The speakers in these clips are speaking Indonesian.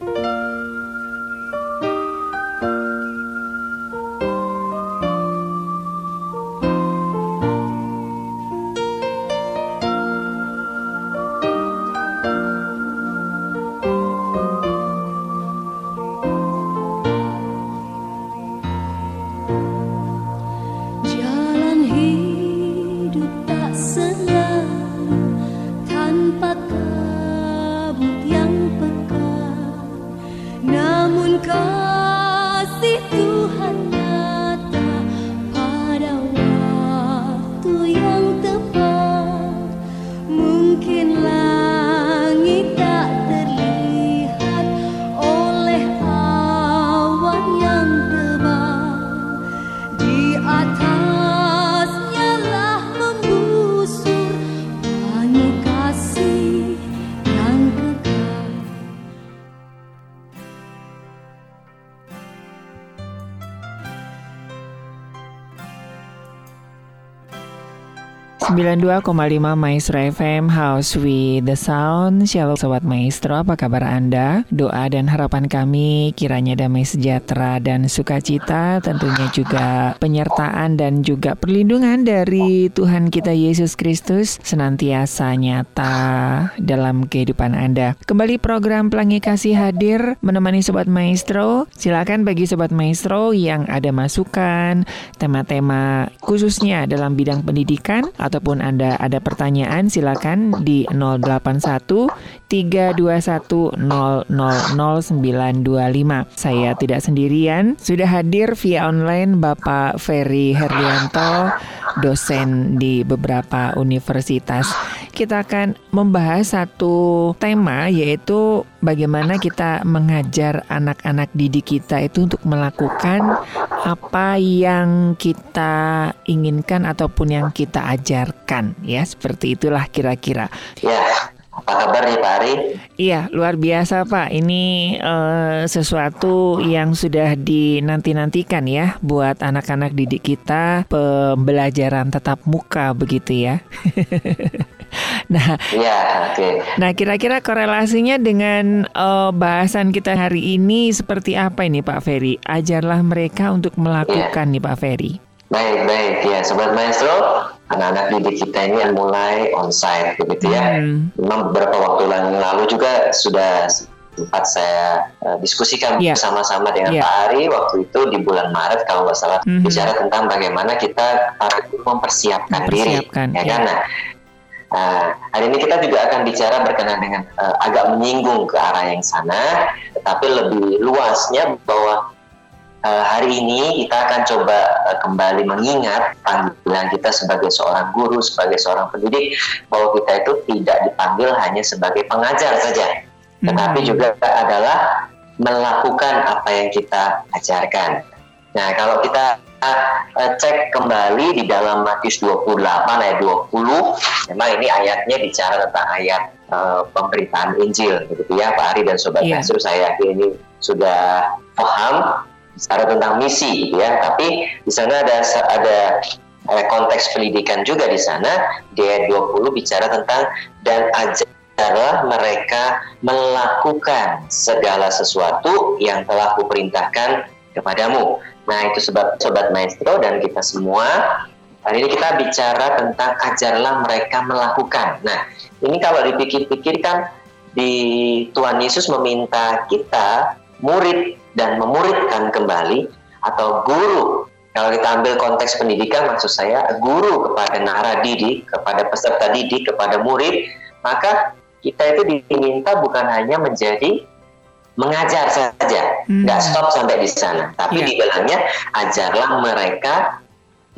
Bye. 92,5 Maestro FM House with the Sound. Shalom Sobat Maestro, apa kabar Anda? Doa dan harapan kami kiranya damai sejahtera dan sukacita Tentunya juga penyertaan dan juga perlindungan dari Tuhan kita Yesus Kristus Senantiasa nyata dalam kehidupan Anda. Kembali program Pelangi Kasih hadir menemani Sobat Maestro. Silakan bagi Sobat Maestro yang ada masukan Tema-tema khususnya dalam bidang pendidikan atau ataupun Anda ada pertanyaan silakan di 081 321 Saya tidak sendirian, sudah hadir via online Bapak Ferry Herlianto, dosen di beberapa universitas. Kita akan membahas satu tema yaitu bagaimana kita mengajar anak-anak didik kita itu untuk melakukan apa yang kita inginkan ataupun yang kita ajarkan ya seperti itulah kira-kira. Ya. Apa kabar nih Pak Ari? Iya, luar biasa Pak. Ini uh, sesuatu yang sudah dinanti-nantikan ya buat anak-anak didik kita pembelajaran tetap muka begitu ya. nah, ya, oke. Okay. Nah, kira-kira korelasinya dengan uh, bahasan kita hari ini seperti apa ini Pak Ferry? Ajarlah mereka untuk melakukan ya. nih Pak Ferry. Baik, baik ya, sobat maestro anak-anak didik kita ini yang mulai onsite begitu ya. Hmm. Memang beberapa waktu lalu juga sudah sempat saya uh, diskusikan yeah. bersama-sama dengan yeah. Pak Ari waktu itu di bulan Maret kalau nggak salah mm-hmm. bicara tentang bagaimana kita mempersiapkan, mempersiapkan diri, ya kan? Nah, uh, hari ini kita juga akan bicara berkenaan dengan uh, agak menyinggung ke arah yang sana, tetapi lebih luasnya bahwa uh, hari ini kita akan coba uh, kembali mengingat panggilan kita sebagai seorang guru, sebagai seorang pendidik, bahwa kita itu tidak dipanggil hanya sebagai pengajar saja, hmm. tetapi juga adalah melakukan apa yang kita ajarkan. Nah, kalau kita uh, cek kembali di dalam Matius 28 ayat 20, memang ini ayatnya bicara tentang ayat uh, pemberitaan Injil, begitu ya, Pak Ari dan Sobat yeah. saya yakin ini sudah paham bicara tentang misi gitu ya. Tapi di sana ada ada konteks pendidikan juga di sana. Di ayat 20 bicara tentang dan ajarlah mereka melakukan segala sesuatu yang telah kuperintahkan kepadamu. Nah itu sobat sobat maestro dan kita semua hari ini kita bicara tentang ajarlah mereka melakukan. Nah ini kalau dipikir-pikir kan di Tuhan Yesus meminta kita murid dan memuridkan kembali atau guru kalau kita ambil konteks pendidikan maksud saya guru kepada nara didik kepada peserta didik kepada murid maka kita itu diminta bukan hanya menjadi mengajar saja hmm. nggak stop sampai di sana tapi yeah. dibilangnya ajarlah mereka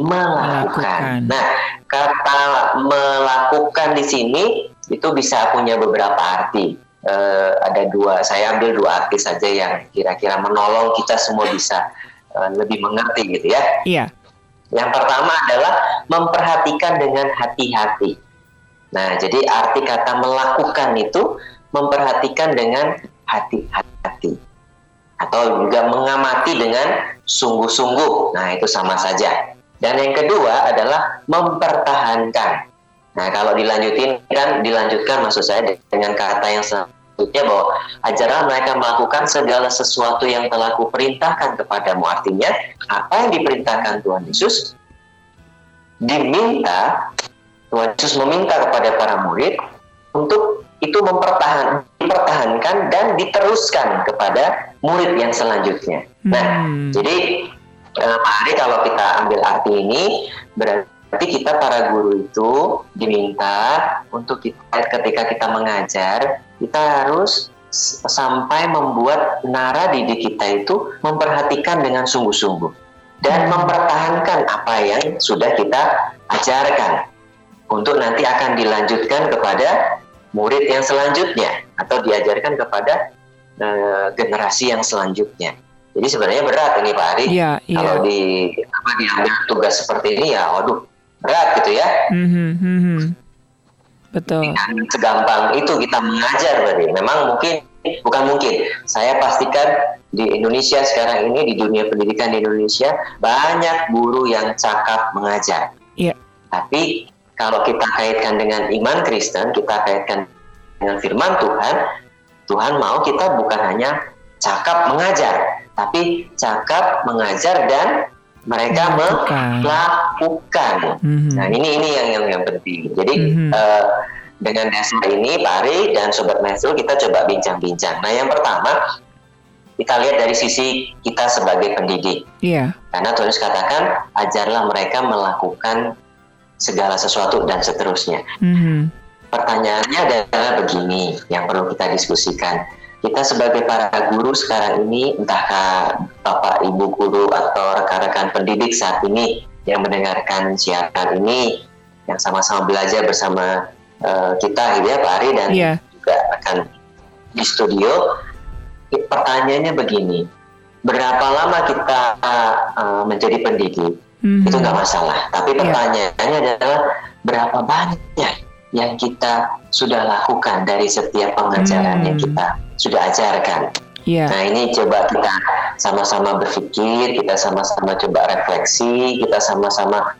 melakukan. melakukan nah kata melakukan di sini itu bisa punya beberapa arti uh, ada dua saya ambil dua arti saja yang kira-kira menolong kita semua bisa uh, lebih mengerti gitu ya. Iya. Yang pertama adalah memperhatikan dengan hati-hati. Nah, jadi arti kata melakukan itu memperhatikan dengan hati-hati atau juga mengamati dengan sungguh-sungguh. Nah, itu sama saja. Dan yang kedua adalah mempertahankan. Nah, kalau dilanjutin kan dilanjutkan maksud saya dengan kata yang maksudnya bahwa ajarlah mereka melakukan segala sesuatu yang telah kuperintahkan kepadamu. Artinya, apa yang diperintahkan Tuhan Yesus diminta, Tuhan Yesus meminta kepada para murid untuk itu mempertahan, dipertahankan dan diteruskan kepada murid yang selanjutnya. Nah, hmm. jadi eh, mari kalau kita ambil arti ini berarti kita para guru itu diminta untuk kita ketika kita mengajar kita harus sampai membuat nara didik kita itu memperhatikan dengan sungguh-sungguh dan hmm. mempertahankan apa yang sudah kita ajarkan untuk nanti akan dilanjutkan kepada murid yang selanjutnya atau diajarkan kepada uh, generasi yang selanjutnya. Jadi sebenarnya berat ini Pak Ari. Iya. Kalau di apa diambil tugas seperti ini ya, waduh berat gitu ya. Mm-hmm, mm-hmm. Betul. Dengan segampang itu kita mengajar berarti. Memang mungkin bukan mungkin. Saya pastikan di Indonesia sekarang ini di dunia pendidikan di Indonesia banyak guru yang cakap mengajar. Iya. Tapi kalau kita kaitkan dengan iman Kristen, kita kaitkan dengan firman Tuhan, Tuhan mau kita bukan hanya cakap mengajar, tapi cakap mengajar dan mereka melakukan. Mm-hmm. Nah ini ini yang yang yang penting. Jadi mm-hmm. uh, dengan dasar ini Pak Ari dan Sobat Maestro kita coba bincang-bincang. Nah yang pertama kita lihat dari sisi kita sebagai pendidik. Iya. Yeah. Karena Tuhan katakan ajarlah mereka melakukan segala sesuatu dan seterusnya. Mm-hmm. Pertanyaannya adalah begini yang perlu kita diskusikan. Kita sebagai para guru sekarang ini, entahkah Bapak Ibu guru atau rekan-rekan pendidik saat ini yang mendengarkan siaran ini, yang sama-sama belajar bersama uh, kita, ya Pak Ari dan yeah. juga rekan di studio, pertanyaannya begini, berapa lama kita uh, menjadi pendidik? hmm. itu nggak masalah. Tapi iya. pertanyaannya yeah. adalah berapa banyak yang kita sudah lakukan dari setiap pengajaran hmm. yang kita sudah ajarkan. Yeah. Nah ini coba kita sama-sama berpikir, kita sama-sama coba refleksi, kita sama-sama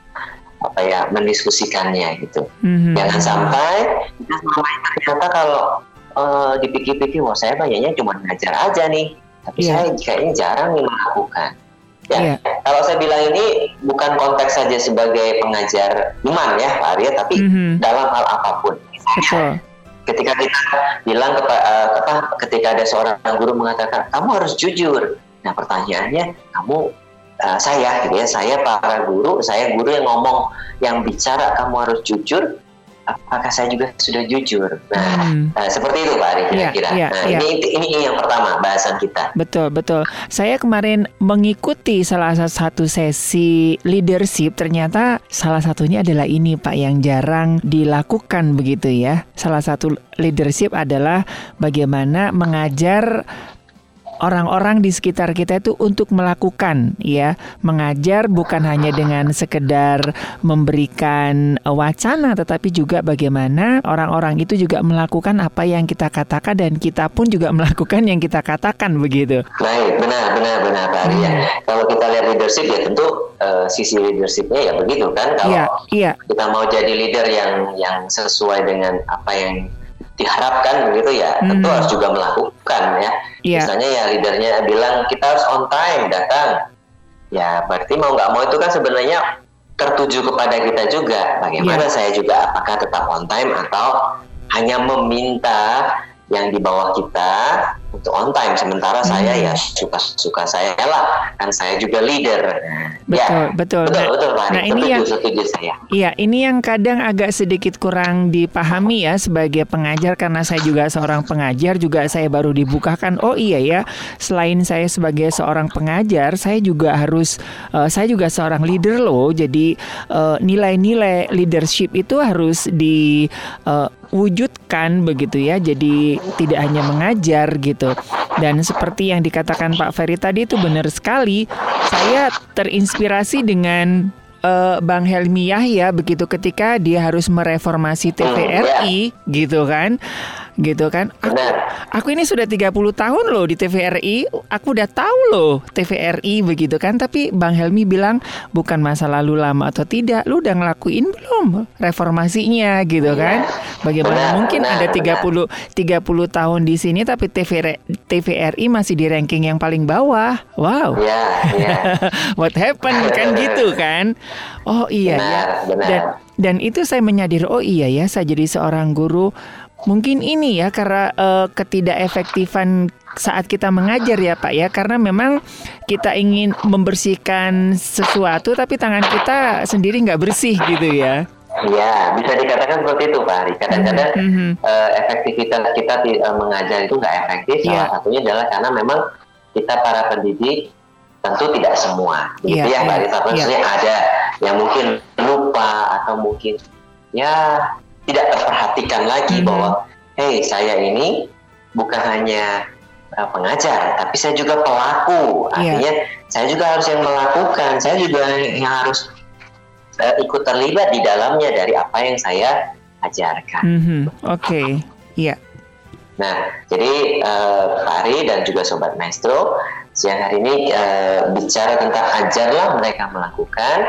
apa ya mendiskusikannya gitu. Mm-hmm. Jangan sampai kita sampai ternyata kalau uh, dipikir-pikir, wah saya banyaknya cuma ngajar aja nih, tapi yeah. saya kayaknya jarang nih melakukan. Ya, yeah. kalau saya bilang ini bukan konteks saja sebagai pengajar iman ya, Pak Arya, tapi mm-hmm. dalam hal apa pun. Misalnya, ketika kita bilang kepada uh, apa, ketika ada seorang guru mengatakan kamu harus jujur. Nah, pertanyaannya kamu uh, saya gitu ya, saya para guru, saya guru yang ngomong, yang bicara kamu harus jujur apakah saya juga sudah jujur? Nah, hmm. nah seperti itu Pak Ari kira-kira. Ya, ya, nah, ya. Ini, ini ini yang pertama bahasan kita. Betul betul. Saya kemarin mengikuti salah satu sesi leadership, ternyata salah satunya adalah ini Pak yang jarang dilakukan begitu ya. Salah satu leadership adalah bagaimana mengajar orang-orang di sekitar kita itu untuk melakukan ya mengajar bukan hanya dengan sekedar memberikan wacana tetapi juga bagaimana orang-orang itu juga melakukan apa yang kita katakan dan kita pun juga melakukan yang kita katakan begitu. Baik, benar benar benar Pak Arya. Hmm. Kalau kita lihat leadership ya tentu uh, sisi leadershipnya ya begitu kan kalau yeah, yeah. kita mau jadi leader yang yang sesuai dengan apa yang diharapkan begitu ya hmm. tentu harus juga melakukan ya yeah. misalnya ya leadernya bilang kita harus on time datang ya berarti mau nggak mau itu kan sebenarnya tertuju kepada kita juga bagaimana yeah. saya juga apakah tetap on time atau hanya meminta yang di bawah kita untuk on time sementara hmm. saya ya suka-suka saya lah kan saya juga leader betul ya, betul betul nah, betul Pak. nah ini yang setuju saya iya ini yang kadang agak sedikit kurang dipahami ya sebagai pengajar karena saya juga seorang pengajar juga saya baru dibukakan oh iya ya selain saya sebagai seorang pengajar saya juga harus uh, saya juga seorang leader loh jadi uh, nilai-nilai leadership itu harus di uh, wujudkan begitu ya. Jadi tidak hanya mengajar gitu. Dan seperti yang dikatakan Pak Ferry tadi itu benar sekali. Saya terinspirasi dengan uh, Bang Helmi Yahya begitu ketika dia harus mereformasi TVRI gitu kan gitu kan. Aku, aku ini sudah 30 tahun loh di TVRI, aku udah tahu loh TVRI begitu kan. Tapi Bang Helmi bilang bukan masa lalu lama atau tidak, lu udah ngelakuin belum reformasinya gitu kan. Bagaimana mungkin ada 30 30 tahun di sini tapi TVRI, TVRI masih di ranking yang paling bawah. Wow. Iya, iya. What happened kan gitu kan. Oh iya benar, ya. Benar. Dan dan itu saya menyadari oh iya ya saya jadi seorang guru mungkin ini ya karena uh, ketidakefektifan saat kita mengajar ya Pak ya karena memang kita ingin membersihkan sesuatu tapi tangan kita sendiri nggak bersih gitu ya. Iya, bisa dikatakan seperti itu Pak Ari. Kadang-kadang mm -hmm. uh, efektivitas kita uh, mengajar itu nggak efektif. Yeah. Salah satunya adalah karena memang kita para pendidik tentu tidak semua. Begitu yeah, ya Pak Ari. Yeah. ada yang mungkin lupa atau mungkin ya tidak terperhatikan lagi mm -hmm. bahwa hey saya ini bukan hanya uh, pengajar tapi saya juga pelaku iya. artinya yeah. saya juga harus yang melakukan saya juga yang harus uh, ikut terlibat di dalamnya dari apa yang saya ajarkan mm -hmm. oke okay. iya yeah. Nah, jadi uh, Pak Ari dan juga Sobat Maestro, siang hari ini uh, bicara tentang ajarlah mereka melakukan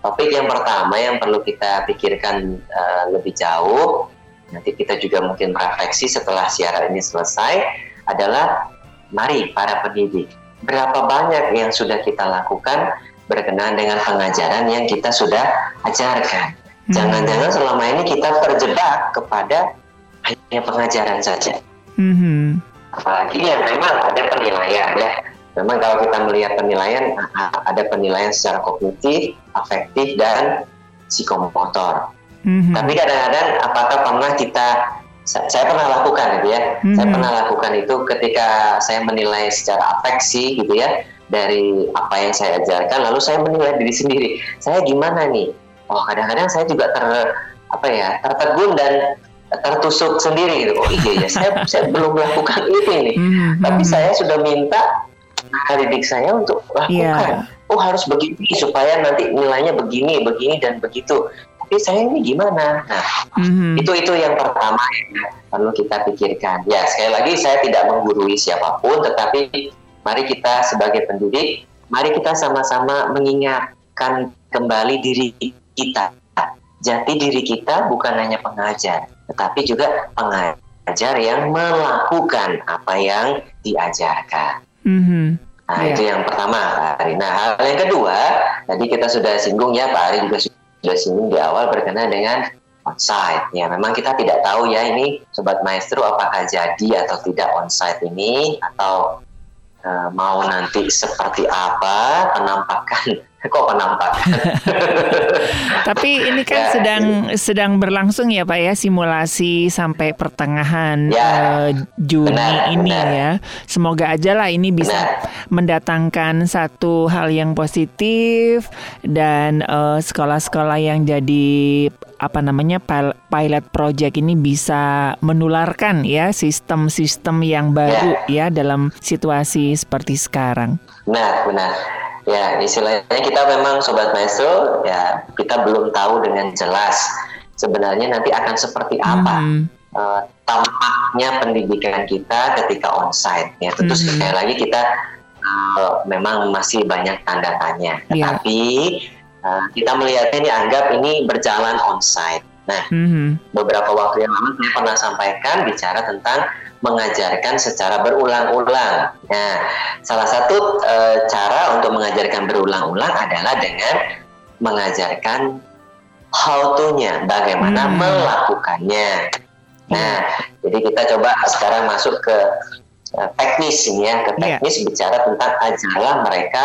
Topik yang pertama yang perlu kita pikirkan uh, lebih jauh, nanti kita juga mungkin merefleksi setelah siaran ini selesai, adalah mari para pendidik, berapa banyak yang sudah kita lakukan berkenaan dengan pengajaran yang kita sudah ajarkan. Hmm. Jangan-jangan selama ini kita terjebak kepada hanya pengajaran saja. Hmm. Apalagi yang memang ada penilaian ya memang kalau kita melihat penilaian ada penilaian secara kognitif, afektif dan psikomotor. Mm-hmm. Tapi kadang-kadang apakah pernah kita saya pernah lakukan gitu ya. Mm-hmm. Saya pernah lakukan itu ketika saya menilai secara afeksi gitu ya dari apa yang saya ajarkan lalu saya menilai diri sendiri. Saya gimana nih? Oh, kadang-kadang saya juga ter apa ya, tertegun dan tertusuk sendiri gitu. Oh iya ya, saya saya belum melakukan itu nih. Mm-hmm. Tapi saya sudah minta didik saya untuk lakukan. Yeah. Oh harus begini supaya nanti nilainya begini, begini dan begitu. Tapi saya ini gimana? Nah, mm-hmm. itu itu yang pertama yang perlu kita pikirkan. Ya sekali lagi saya tidak menggurui siapa pun, tetapi mari kita sebagai pendidik, mari kita sama-sama mengingatkan kembali diri kita. Jati diri kita bukan hanya pengajar, tetapi juga pengajar yang melakukan apa yang diajarkan. Mm-hmm. Nah yeah. itu yang pertama Ari. Nah hal yang kedua tadi kita sudah singgung ya Pak Ari juga sudah singgung di awal berkenaan dengan onsite. Ya memang kita tidak tahu ya ini sobat maestro apakah jadi atau tidak onsite ini atau uh, mau nanti seperti apa penampakan kok penampakan. Tapi ini kan ya. sedang sedang berlangsung ya Pak ya simulasi sampai pertengahan ya. uh, Juni benar, ini benar. ya. Semoga aja lah ini bisa benar. mendatangkan satu hal yang positif dan eh, sekolah-sekolah yang jadi apa namanya pilot project ini bisa menularkan ya sistem-sistem yang baru ya. ya dalam situasi seperti sekarang. Nah, benar. Ya, istilahnya kita memang sobat maestro ya kita belum tahu dengan jelas sebenarnya nanti akan seperti apa hmm. uh, tampaknya pendidikan kita ketika onsite. Ya, tentu hmm. sekali lagi kita uh, memang masih banyak tanda tanya. Ya. Tetapi uh, kita melihatnya ini anggap ini berjalan onsite. Nah, hmm. beberapa waktu yang lalu saya pernah sampaikan bicara tentang mengajarkan secara berulang-ulang. Nah, salah satu e, cara untuk mengajarkan berulang-ulang adalah dengan mengajarkan how to-nya, bagaimana hmm. melakukannya. Nah, jadi kita coba sekarang masuk ke e, teknis ini ya, ke iya. teknis yeah. bicara tentang ajarlah mereka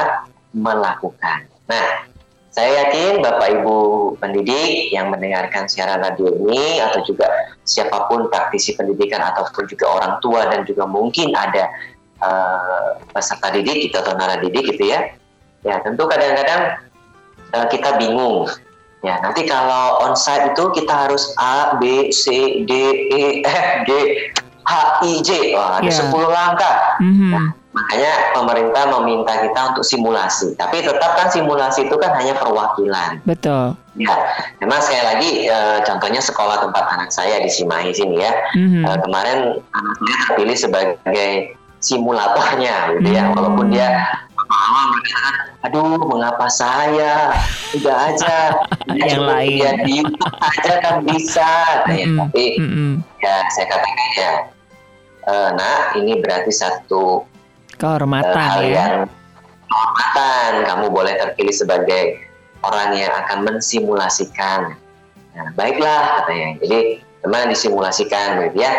melakukan. Nah, saya yakin Bapak Ibu pendidik yang mendengarkan siaran radio ini atau juga siapa pun praktisi pendidikan ataupun juga orang tua dan juga mungkin ada uh, peserta didik gitu atau didik gitu ya. Ya tentu kadang-kadang uh, kita bingung. Ya nanti kalau onsite itu kita harus A, B, C, D, E, F, G, H, I, J. Wah ada yeah. 10 langkah. Mm -hmm. nah, makanya pemerintah meminta kita untuk simulasi. Tapi tetap kan simulasi itu kan hanya perwakilan. Betul. Ya, memang sekali lagi e, contohnya sekolah tempat anak saya di Cimahi sini ya. Mm-hmm. E, kemarin anak saya terpilih sebagai simulatornya, gitu ya. Mm-hmm. Walaupun dia aduh mengapa saya tidak aja yang lain ya di YouTube aja kan bisa nah, ya, mm-hmm. tapi mm-hmm. ya saya katakan ya uh, nah ini berarti satu kehormatan uh, hal ya yang kehormatan kamu boleh terpilih sebagai orang yang akan mensimulasikan nah baiklah katanya jadi teman disimulasikan gitu ya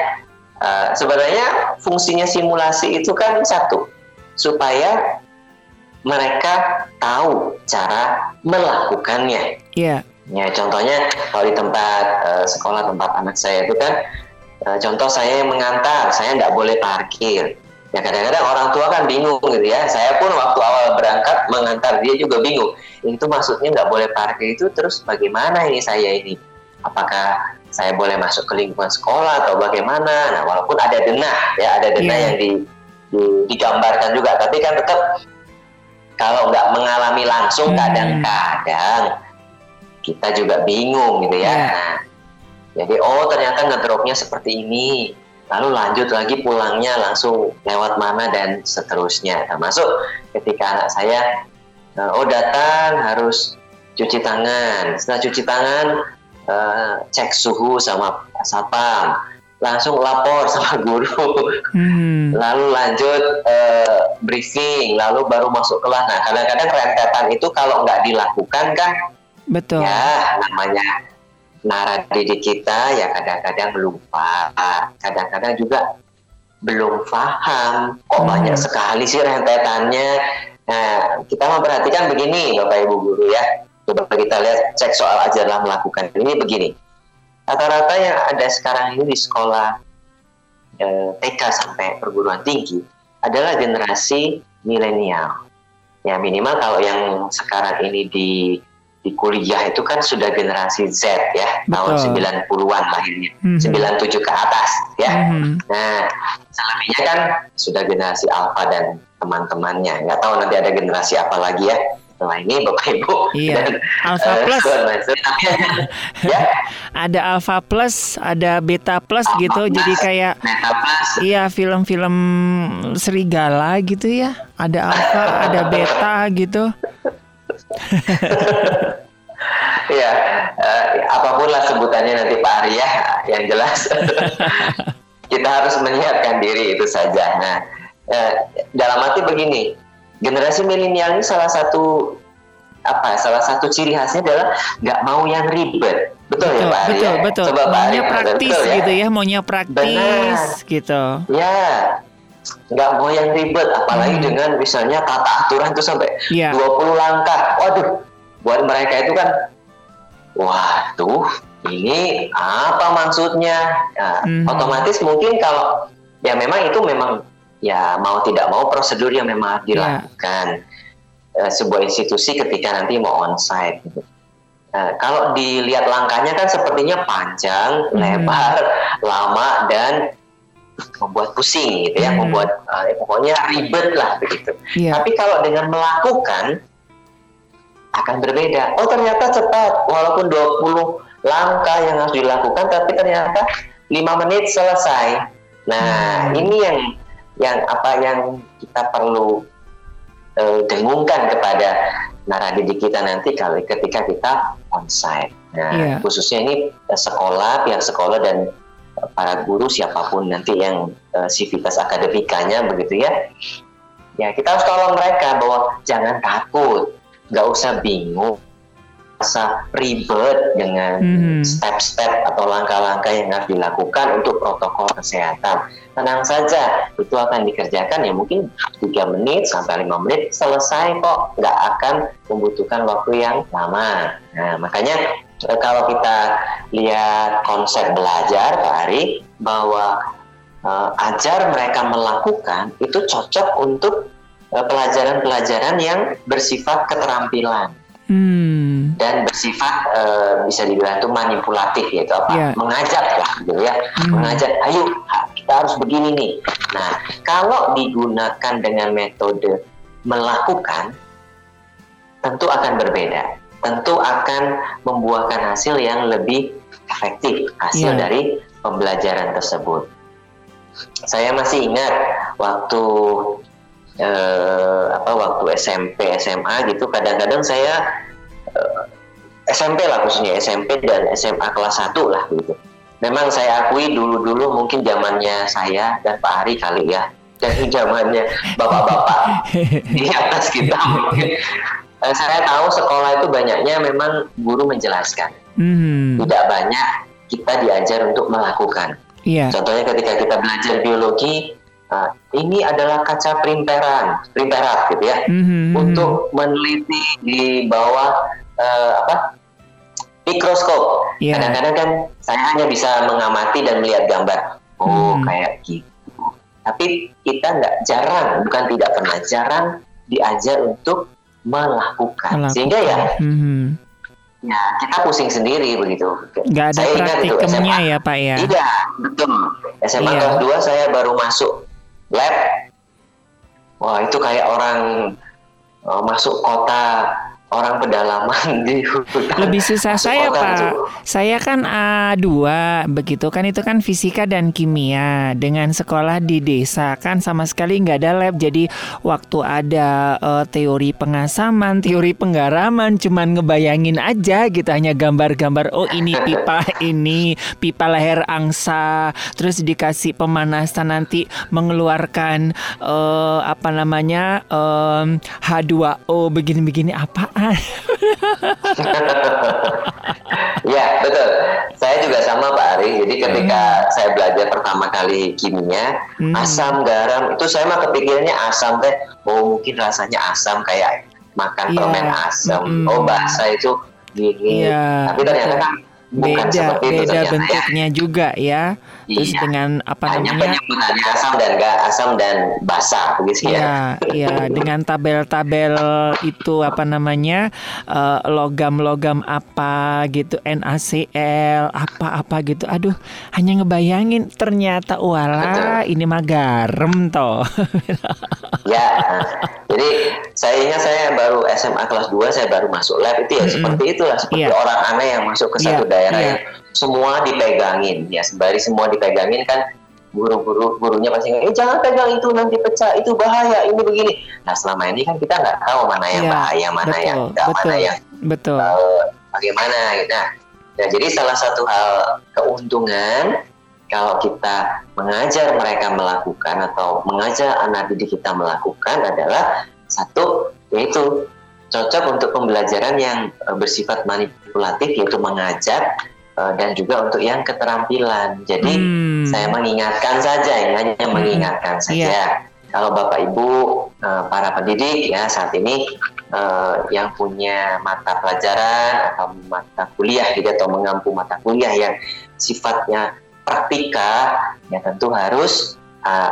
uh, sebenarnya fungsinya simulasi itu kan satu supaya mereka tahu cara melakukannya. Iya. Yeah. Ya, contohnya kalau di tempat uh, sekolah tempat anak saya itu kan, uh, contoh saya yang mengantar, saya nggak boleh parkir. Ya kadang-kadang orang tua kan bingung gitu ya. Saya pun waktu awal berangkat mengantar dia juga bingung. Itu maksudnya nggak boleh parkir itu terus bagaimana ini saya ini? Apakah saya boleh masuk ke lingkungan sekolah atau bagaimana? Nah, walaupun ada denah ya, ada denah yeah. yang di, di, digambarkan juga, tapi kan tetap kalau nggak mengalami langsung hmm. kadang-kadang kita juga bingung gitu ya. Yeah. Nah, jadi oh ternyata ngedropnya seperti ini. Lalu lanjut lagi pulangnya langsung lewat mana dan seterusnya. Termasuk ketika anak saya eh, oh datang harus cuci tangan. Setelah cuci tangan uh, cek suhu sama satpam langsung lapor sama guru, hmm. lalu lanjut uh, briefing, lalu baru masuk kelas. Nah, kadang-kadang rentetan itu kalau nggak dilakukan kan, betul. Ya, namanya nara didik kita ya kadang-kadang lupa, kadang-kadang juga belum paham. Kok hmm. banyak sekali sih rentetannya. Nah, kita memperhatikan begini, Bapak Ibu guru ya. Coba kita lihat cek soal ajarlah melakukan ini begini rata-rata yang ada sekarang ini di sekolah eh, TK sampai perguruan tinggi adalah generasi milenial. Ya minimal kalau yang sekarang ini di di kuliah itu kan sudah generasi Z ya, Betul. tahun 90-an lahirnya, mm -hmm. 97 ke atas ya. Mm -hmm. Nah, selebihnya kan sudah generasi Alpha dan teman-temannya. Nggak tahu nanti ada generasi apa lagi ya setelah ini Bapak Ibu iya. dan Alpha uh, Plus ya ada Alpha Plus ada Beta Plus Alpha gitu plus, jadi kayak Beta Plus iya film-film serigala gitu ya ada Alpha ada Beta gitu Iya, uh, apa pun lah sebutannya nanti Pak Arya, yang jelas kita harus menyiapkan diri itu saja. Nah, uh, dalam arti begini, generasi milenial ini salah satu apa salah satu ciri khasnya adalah nggak mau yang ribet betul, ya, betul ya Pak betul ya? betul Coba maunya Pak praktis betul, ya? gitu ya maunya praktis Benar. gitu ya nggak mau yang ribet apalagi hmm. dengan misalnya tata aturan itu sampai yeah. 20 langkah waduh buat mereka itu kan waduh ini apa maksudnya nah, hmm. otomatis mungkin kalau ya memang itu memang ya mau tidak mau prosedur yang memang ya. dilakukan yeah. sebuah institusi ketika nanti mau onsite. Uh, kalau dilihat langkahnya kan sepertinya panjang, hmm. lebar, lama dan membuat pusing gitu ya, hmm. membuat uh, pokoknya ribet lah begitu. Yeah. Tapi kalau dengan melakukan akan berbeda. Oh ternyata cepat, walaupun 20 langkah yang harus dilakukan, tapi ternyata lima menit selesai. Nah hmm. ini yang yang apa yang kita perlu uh, dengungkan kepada naradidik kita nanti kali ketika kita onsite. Nah, yeah. khususnya ini uh, sekolah, pihak sekolah dan uh, para guru siapa pun nanti yang uh, sivitas akademikanya begitu ya. Ya, kita harus tolong mereka bahwa jangan takut, nggak usah bingung, rasa ribet dengan hmm. step-step hmm. atau langkah-langkah yang harus dilakukan untuk protokol kesehatan. Tenang saja, itu akan dikerjakan ya mungkin 3 menit sampai 5 menit selesai kok, nggak akan membutuhkan waktu yang lama. Nah, makanya eh, kalau kita lihat konsep belajar Pak Ari, bahwa uh, ajar mereka melakukan itu cocok untuk pelajaran-pelajaran uh, yang bersifat keterampilan hmm. dan bersifat uh, bisa dibilang itu manipulatif yaitu apa yeah. mengajak lah gitu ya hmm. mengajak ayo kita harus begini nih. Nah, kalau digunakan dengan metode melakukan, tentu akan berbeda. Tentu akan membuahkan hasil yang lebih efektif, hasil yeah. dari pembelajaran tersebut. Saya masih ingat waktu eh, apa waktu SMP SMA gitu kadang-kadang saya eh, SMP lah khususnya SMP dan SMA kelas 1 lah gitu. Memang saya akui dulu-dulu mungkin zamannya saya dan Pak Ari kali ya dan zamannya bapak-bapak di atas kita mungkin. Eh, saya tahu sekolah itu banyaknya memang guru menjelaskan. Hmm. Tidak banyak kita diajar untuk melakukan. Yeah. Contohnya ketika kita belajar biologi, Nah, ini adalah kaca printeran, printerat gitu ya, mm-hmm. untuk meneliti di bawah uh, apa mikroskop. Yeah. Kadang-kadang kan saya hanya bisa mengamati dan melihat gambar. Oh, mm. kayak gitu. Tapi kita nggak jarang, bukan tidak pernah jarang diajar untuk melakukan. melakukan. Sehingga ya, mm-hmm. ya kita pusing sendiri begitu. Nggak ada saya praktikumnya ya Pak ya? Iya, betul. SMA iya. kelas 2 saya baru masuk lab. Wah itu kayak orang uh, masuk kota orang pedalaman di hutan. Lebih susah saya Pak. Saya kan A2 begitu kan itu kan fisika dan kimia. Dengan sekolah di desa kan sama sekali nggak ada lab. Jadi waktu ada uh, teori pengasaman, teori penggaraman cuman ngebayangin aja gitu hanya gambar-gambar oh ini pipa ini pipa leher angsa terus dikasih pemanasan nanti mengeluarkan uh, apa namanya um, H2O begini-begini apa ya betul. Saya juga sama Pak Ari. Jadi ketika hmm. saya belajar pertama kali kimia, hmm. asam, garam itu saya mah kepikirannya asam teh. Oh mungkin rasanya asam kayak makan yeah. permen asam. Hmm. Oh bahasa itu gini. Yeah, Tapi ternyata kan bukan beda, seperti itu beda ya. bentuknya ya. juga ya. Terus iya. dengan apa Hanya namanya? asam dan gak asam dan basah begitu ya. Iya, iya dengan tabel-tabel itu apa namanya? Eh, logam-logam uh, apa gitu NaCl apa-apa gitu. Aduh, hanya ngebayangin ternyata wala ini mah garam toh. ya. Jadi saya ingat saya baru SMA kelas 2 saya baru masuk lab itu ya mm -hmm. seperti itulah seperti yeah. orang aneh yang masuk ke satu yeah. daerah yeah. yang semua dipegangin ya sembari semua dipegangin kan guru-guru gurunya pasti eh jangan pegang itu nanti pecah itu bahaya ini begini nah selama ini kan kita nggak tahu mana yang ya, bahaya mana betul, yang enggak mana yang betul uh, bagaimana gitu nah, nah jadi salah satu hal keuntungan kalau kita mengajar mereka melakukan atau mengajar anak didik kita melakukan adalah satu yaitu cocok untuk pembelajaran yang eh, bersifat manipulatif yaitu mengajar uh, dan juga untuk yang keterampilan. Jadi hmm. saya mengingatkan saja, ya, hanya hmm. mengingatkan saja. Yeah. Kalau Bapak Ibu uh, para pendidik ya saat ini yang punya mata pelajaran atau mata kuliah gitu atau mengampu mata kuliah yang sifatnya praktika, ya tentu harus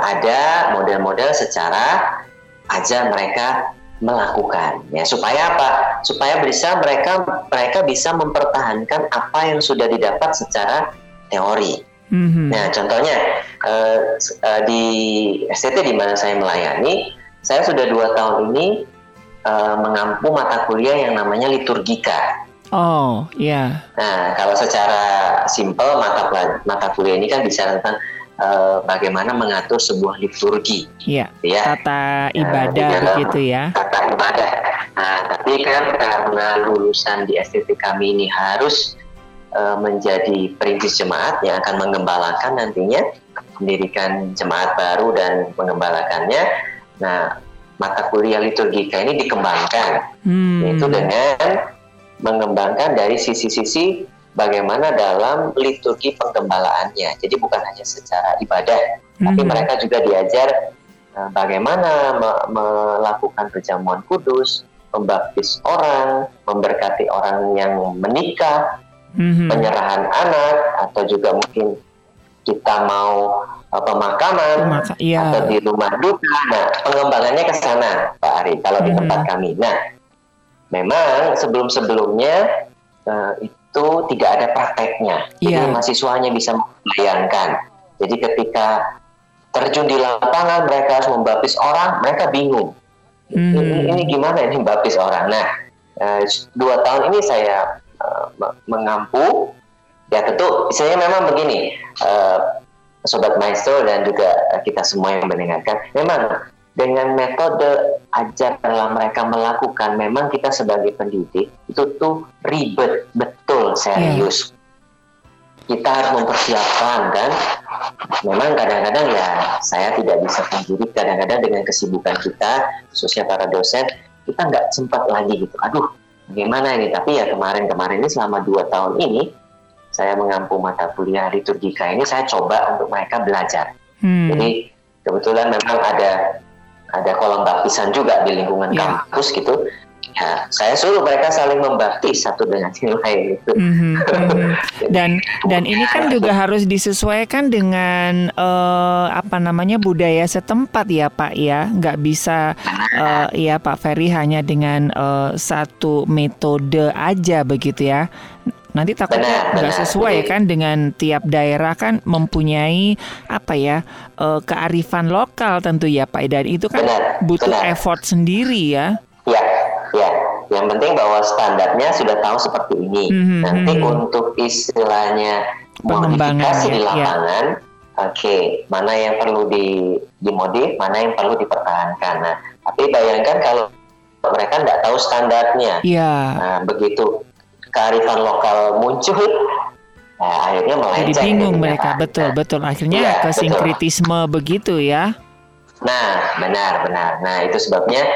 ada model-model secara aja mereka melakukan ya supaya apa supaya bisa mereka mereka bisa mempertahankan apa yang sudah didapat secara teori mm-hmm. nah contohnya uh, uh, di STT di mana saya melayani saya sudah dua tahun ini uh, mengampu mata kuliah yang namanya liturgika oh iya yeah. nah kalau secara simpel mata mata kuliah ini kan bicara tentang uh, bagaimana mengatur sebuah liturgi. Iya. Ya. Tata ibadah uh, begitu ya. Tata ibadah. Nah, tapi kan karena lulusan di STT kami ini harus uh, menjadi perintis jemaat yang akan mengembalakan nantinya mendirikan jemaat baru dan mengembalakannya. Nah, mata kuliah liturgika ini dikembangkan, hmm. yaitu dengan mengembangkan dari sisi-sisi bagaimana dalam liturgi penggembalaannya. Jadi bukan hanya secara ibadah, hmm. tapi mereka juga diajar uh, bagaimana me melakukan perjamuan kudus, membaptis orang, memberkati orang yang menikah, hmm. penyerahan anak, atau juga mungkin kita mau uh, pemakaman Maka, iya. atau di rumah duka. Nah, pengembangannya ke sana, Pak Ari, kalau hmm. di tempat kami. Nah, memang sebelum-sebelumnya uh, itu tidak ada prakteknya. Jadi yeah. mahasiswanya bisa membayangkan. Jadi ketika terjun di lapangan mereka harus membaptis orang mereka bingung hmm. ini, ini gimana ini membaptis orang nah uh, dua tahun ini saya uh, mengampu ya tentu saya memang begini uh, sobat maestro dan juga kita semua yang mendengarkan memang dengan metode ajarlah mereka melakukan memang kita sebagai pendidik itu tuh ribet betul serius. Yeah. kita harus mempersiapkan kan? Memang kadang-kadang ya saya tidak bisa pungkiri kadang-kadang dengan kesibukan kita khususnya para dosen kita nggak sempat lagi gitu. Aduh bagaimana ini? Tapi ya kemarin-kemarin ini selama dua tahun ini saya mengampu mata kuliah liturgika ini saya coba untuk mereka belajar. Hmm. jadi kebetulan memang ada ada kolam baptisan juga di lingkungan ya. kampus gitu. Ya saya suruh mereka saling membaptis satu dengan yang lain itu mm-hmm, mm-hmm. dan dan ini kan juga harus disesuaikan dengan uh, apa namanya budaya setempat ya Pak ya. Nggak bisa uh, ya Pak Ferry hanya dengan uh, satu metode aja begitu ya Nanti takutnya nggak sesuai kan dengan tiap daerah kan mempunyai apa ya uh, kearifan lokal tentu ya Pak dan itu kan benar, butuh benar. effort sendiri ya. Ya, ya. Yang penting bahwa standarnya sudah tahu seperti ini. Mm-hmm. Nanti hmm. untuk istilahnya modifikasi di ya. lapangan, ya. oke, okay, mana yang perlu di dimodif, mana yang perlu dipertahankan. Nah, tapi bayangkan kalau mereka nggak tahu standarnya. Iya. Nah, begitu kearifan lokal muncul nah, akhirnya melenceng jadi bingung mereka kan. betul nah, betul akhirnya ya, ke sinkritisme betul. begitu ya nah benar benar nah itu sebabnya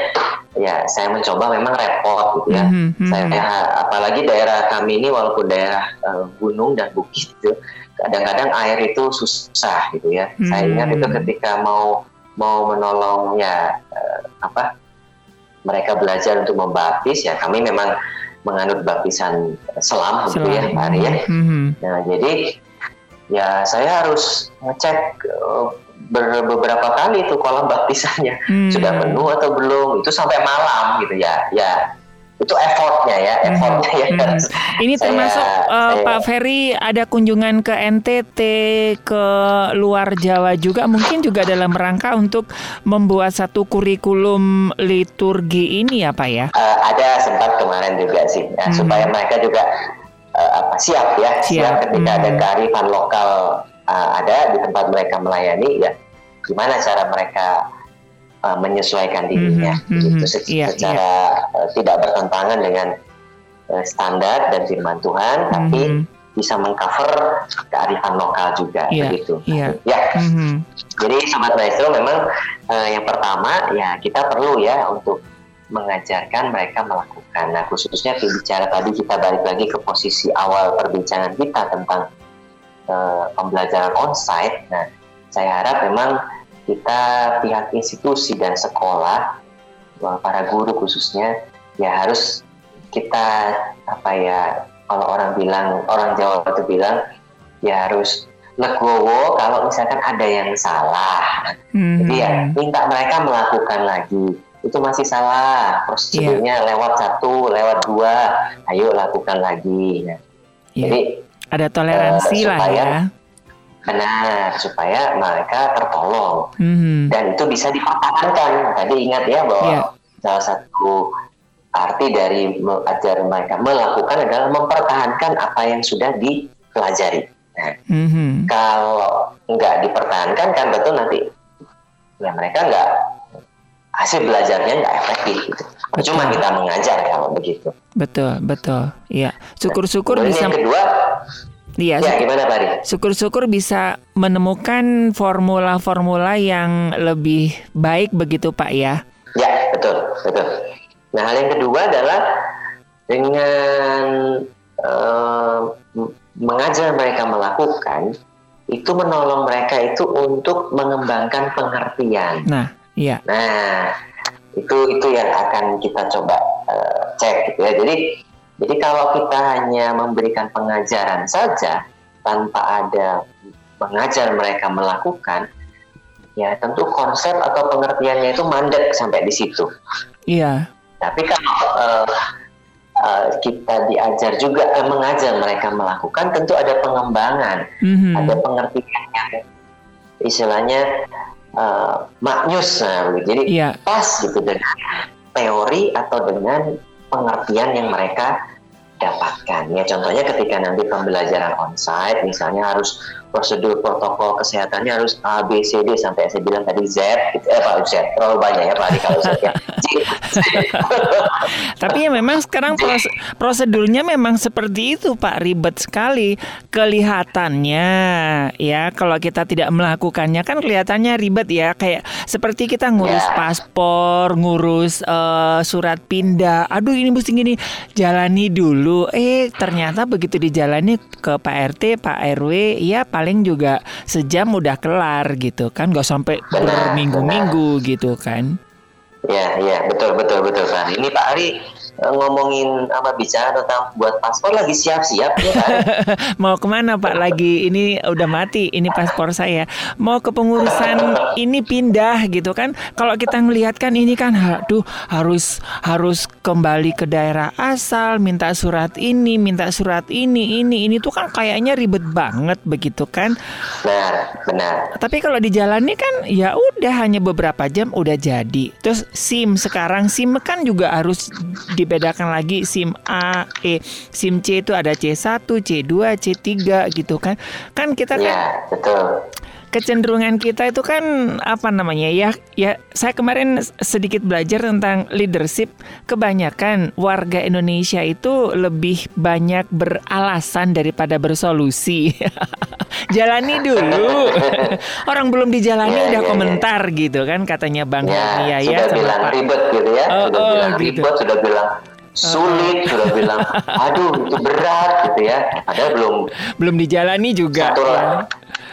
ya saya mencoba memang repot gitu ya mm -hmm. saya apalagi daerah kami ini walaupun daerah uh, gunung dan bukit itu kadang-kadang air itu susah gitu ya mm -hmm. saya ingat itu ketika mau mau menolong ya uh, apa mereka belajar untuk membaptis ya kami memang menganut baptisan selam, selam. gitu ya Pak ya. Mm-hmm. Nah jadi ya saya harus ngecek uh, beberapa kali itu kolam baptisannya mm-hmm. sudah penuh atau belum itu sampai malam gitu ya ya itu effortnya ya hmm. effortnya ya hmm. ini saya, termasuk uh, saya, Pak Ferry ada kunjungan ke NTT ke luar Jawa juga mungkin juga dalam rangka untuk membuat satu kurikulum liturgi ini ya Pak ya uh, ada sempat kemarin juga sih ya, hmm. supaya mereka juga uh, apa siap ya siap, siap ketika hmm. ada kearifan lokal uh, ada di tempat mereka melayani ya gimana cara mereka uh, menyesuaikan dirinya mm -hmm, gitu, se yeah, secara yeah. Uh, tidak bertentangan dengan uh, standar dan firman Tuhan mm -hmm. tapi bisa mengcover kearifan lokal juga yeah, begitu yeah. ya mm -hmm. jadi sobat maestro memang uh, yang pertama ya kita perlu ya untuk mengajarkan mereka melakukan. Nah, khususnya bicara tadi kita balik lagi ke posisi awal perbincangan kita tentang uh, pembelajaran onsite. Nah, saya harap memang kita pihak institusi dan sekolah para guru khususnya ya harus kita apa ya kalau orang bilang orang Jawa itu bilang ya harus legowo kalau misalkan ada yang salah hmm. jadi ya minta mereka melakukan lagi itu masih salah prosedurnya yeah. lewat satu lewat dua ayo lakukan lagi nah, yeah. jadi ada toleransi uh, lah ya benar supaya mereka tertolong mm-hmm. dan itu bisa dipertahankan tadi ingat ya bahwa yeah. salah satu arti dari ajar mereka melakukan adalah mempertahankan apa yang sudah dipelajari nah, mm-hmm. kalau nggak dipertahankan kan betul nanti ya mereka nggak hasil belajarnya nggak efektif gitu. Cuma kita mengajar kalau begitu. Betul, betul. Iya. Syukur-syukur bisa. Yang kedua, Iya. Ya, gimana Pak Syukur-syukur bisa menemukan formula-formula yang lebih baik begitu Pak ya. Ya, betul, betul. Nah, hal yang kedua adalah dengan uh, mengajar mereka melakukan itu menolong mereka itu untuk mengembangkan pengertian. Nah, iya. Nah, itu itu yang akan kita coba uh, cek gitu ya. Jadi jadi kalau kita hanya memberikan pengajaran saja tanpa ada mengajar mereka melakukan, ya tentu konsep atau pengertiannya itu mandek sampai di situ. Iya. Tapi kalau uh, uh, kita diajar juga uh, mengajar mereka melakukan, tentu ada pengembangan, mm-hmm. ada pengertian yang istilahnya uh, maknyus nah jadi yeah. pas gitu dengan teori atau dengan pengertian yang mereka dapatkan. Ya contohnya ketika nanti pembelajaran onsite misalnya harus prosedur protokol kesehatannya harus A B C D sampai saya bilang tadi Z gitu. eh Pak Z terlalu banyak ya Pak kalau Z ya. Tapi ya memang sekarang prosedurnya memang seperti itu Pak. Ribet sekali kelihatannya ya. Kalau kita tidak melakukannya kan kelihatannya ribet ya. Kayak seperti kita ngurus yeah. paspor ngurus uh, surat pindah. Aduh ini mesti gini. Jalani dulu. Eh ternyata begitu dijalani ke Pak RT Pak RW ya Pak paling juga sejam udah kelar gitu kan gak sampai berminggu-minggu gitu kan Ya, ya, betul, betul, betul, Pak. Ini Pak Ari ngomongin apa bicara tentang buat paspor lagi siap-siap ya kan? Mau ke mana Pak lagi? Ini udah mati ini paspor saya. Mau ke pengurusan ini pindah gitu kan? Kalau kita ngelihat kan ini kan, aduh harus harus kembali ke daerah asal, minta surat ini, minta surat ini, ini, ini tuh kan kayaknya ribet banget begitu kan? Benar, benar. Tapi kalau di jalan ini kan ya udah hanya beberapa jam udah jadi. Terus SIM sekarang SIM kan juga harus di dibedakan lagi SIM A, E, SIM C itu ada C1, C2, C3 gitu kan. Kan kita kan Ya, betul kecenderungan kita itu kan apa namanya ya ya saya kemarin sedikit belajar tentang leadership kebanyakan warga Indonesia itu lebih banyak beralasan daripada bersolusi jalani dulu orang belum dijalani ya, udah ya, komentar ya. gitu kan katanya Bang ya, ya sudah sama bilang Pak ribet gitu ya oh, sudah oh, bilang gitu. ribet sudah bilang sulit uh. sudah bilang aduh itu berat gitu ya ada belum belum dijalani juga satu, ya.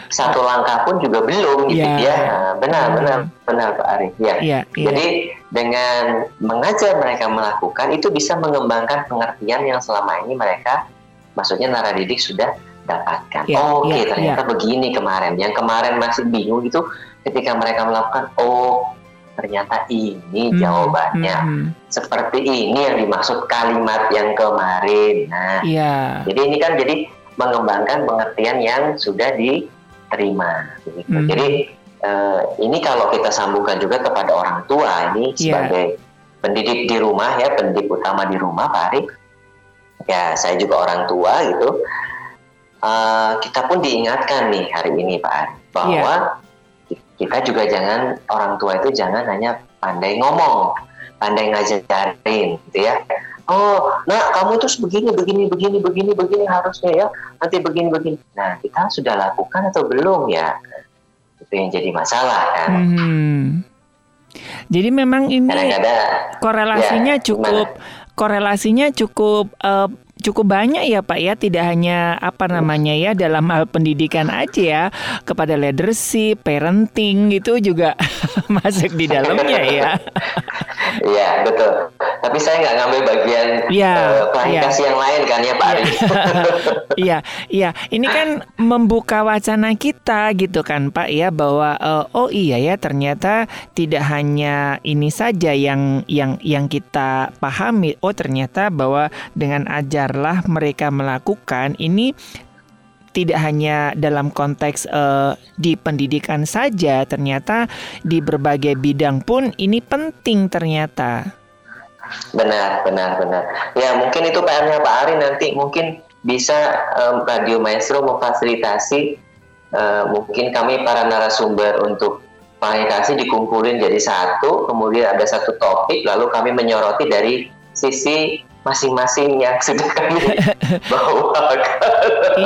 Satu langkah pun juga belum gitu yeah. ya nah, benar hmm. benar benar Pak Ari ya yeah, yeah. jadi dengan mengajar mereka melakukan itu bisa mengembangkan pengertian yang selama ini mereka maksudnya naradidik sudah dapatkan yeah, oh, oke okay, yeah, ternyata yeah. begini kemarin yang kemarin masih bingung itu ketika mereka melakukan oh ternyata ini hmm. jawabannya. Hmm. Seperti ini yang dimaksud kalimat yang kemarin. Nah, yeah. jadi ini kan jadi mengembangkan pengertian yang sudah diterima. Gitu. Hmm. Jadi uh, ini kalau kita sambungkan juga kepada orang tua ini yeah. sebagai pendidik di rumah ya, pendidik utama di rumah, Pak Ari. Ya, saya juga orang tua gitu. Uh, kita pun diingatkan nih hari ini Pak Ari bahwa yeah kita juga jangan orang tua itu jangan hanya pandai ngomong, pandai ngajarin gitu ya. Oh, nah kamu tuh begini, begini, begini, begini, begini harusnya ya. Nanti begini, begini. Nah, kita sudah lakukan atau belum ya? Itu yang jadi masalah kan. Hmm. Jadi memang ini korelasinya ya, cukup, gimana? korelasinya cukup uh, cukup banyak ya Pak ya, tidak hanya apa namanya ya dalam hal pendidikan aja ya, kepada leadership, parenting itu juga masuk di dalamnya ya. Iya betul. Tapi saya nggak ngambil bagian ya, uh, klarifikasi ya. yang lain kan ya Pak. Iya, iya, iya. Ini kan membuka wacana kita gitu kan Pak ya bahwa uh, oh iya ya ternyata tidak hanya ini saja yang yang yang kita pahami. Oh ternyata bahwa dengan ajarlah mereka melakukan ini tidak hanya dalam konteks uh, di pendidikan saja, ternyata di berbagai bidang pun ini penting ternyata. Benar, benar, benar. Ya mungkin itu PR-nya Pak Ari nanti mungkin bisa um, Radio Maestro memfasilitasi uh, mungkin kami para narasumber untuk fasilitasi dikumpulin jadi satu, kemudian ada satu topik, lalu kami menyoroti dari sisi masing-masing yang sudah kami bawakan.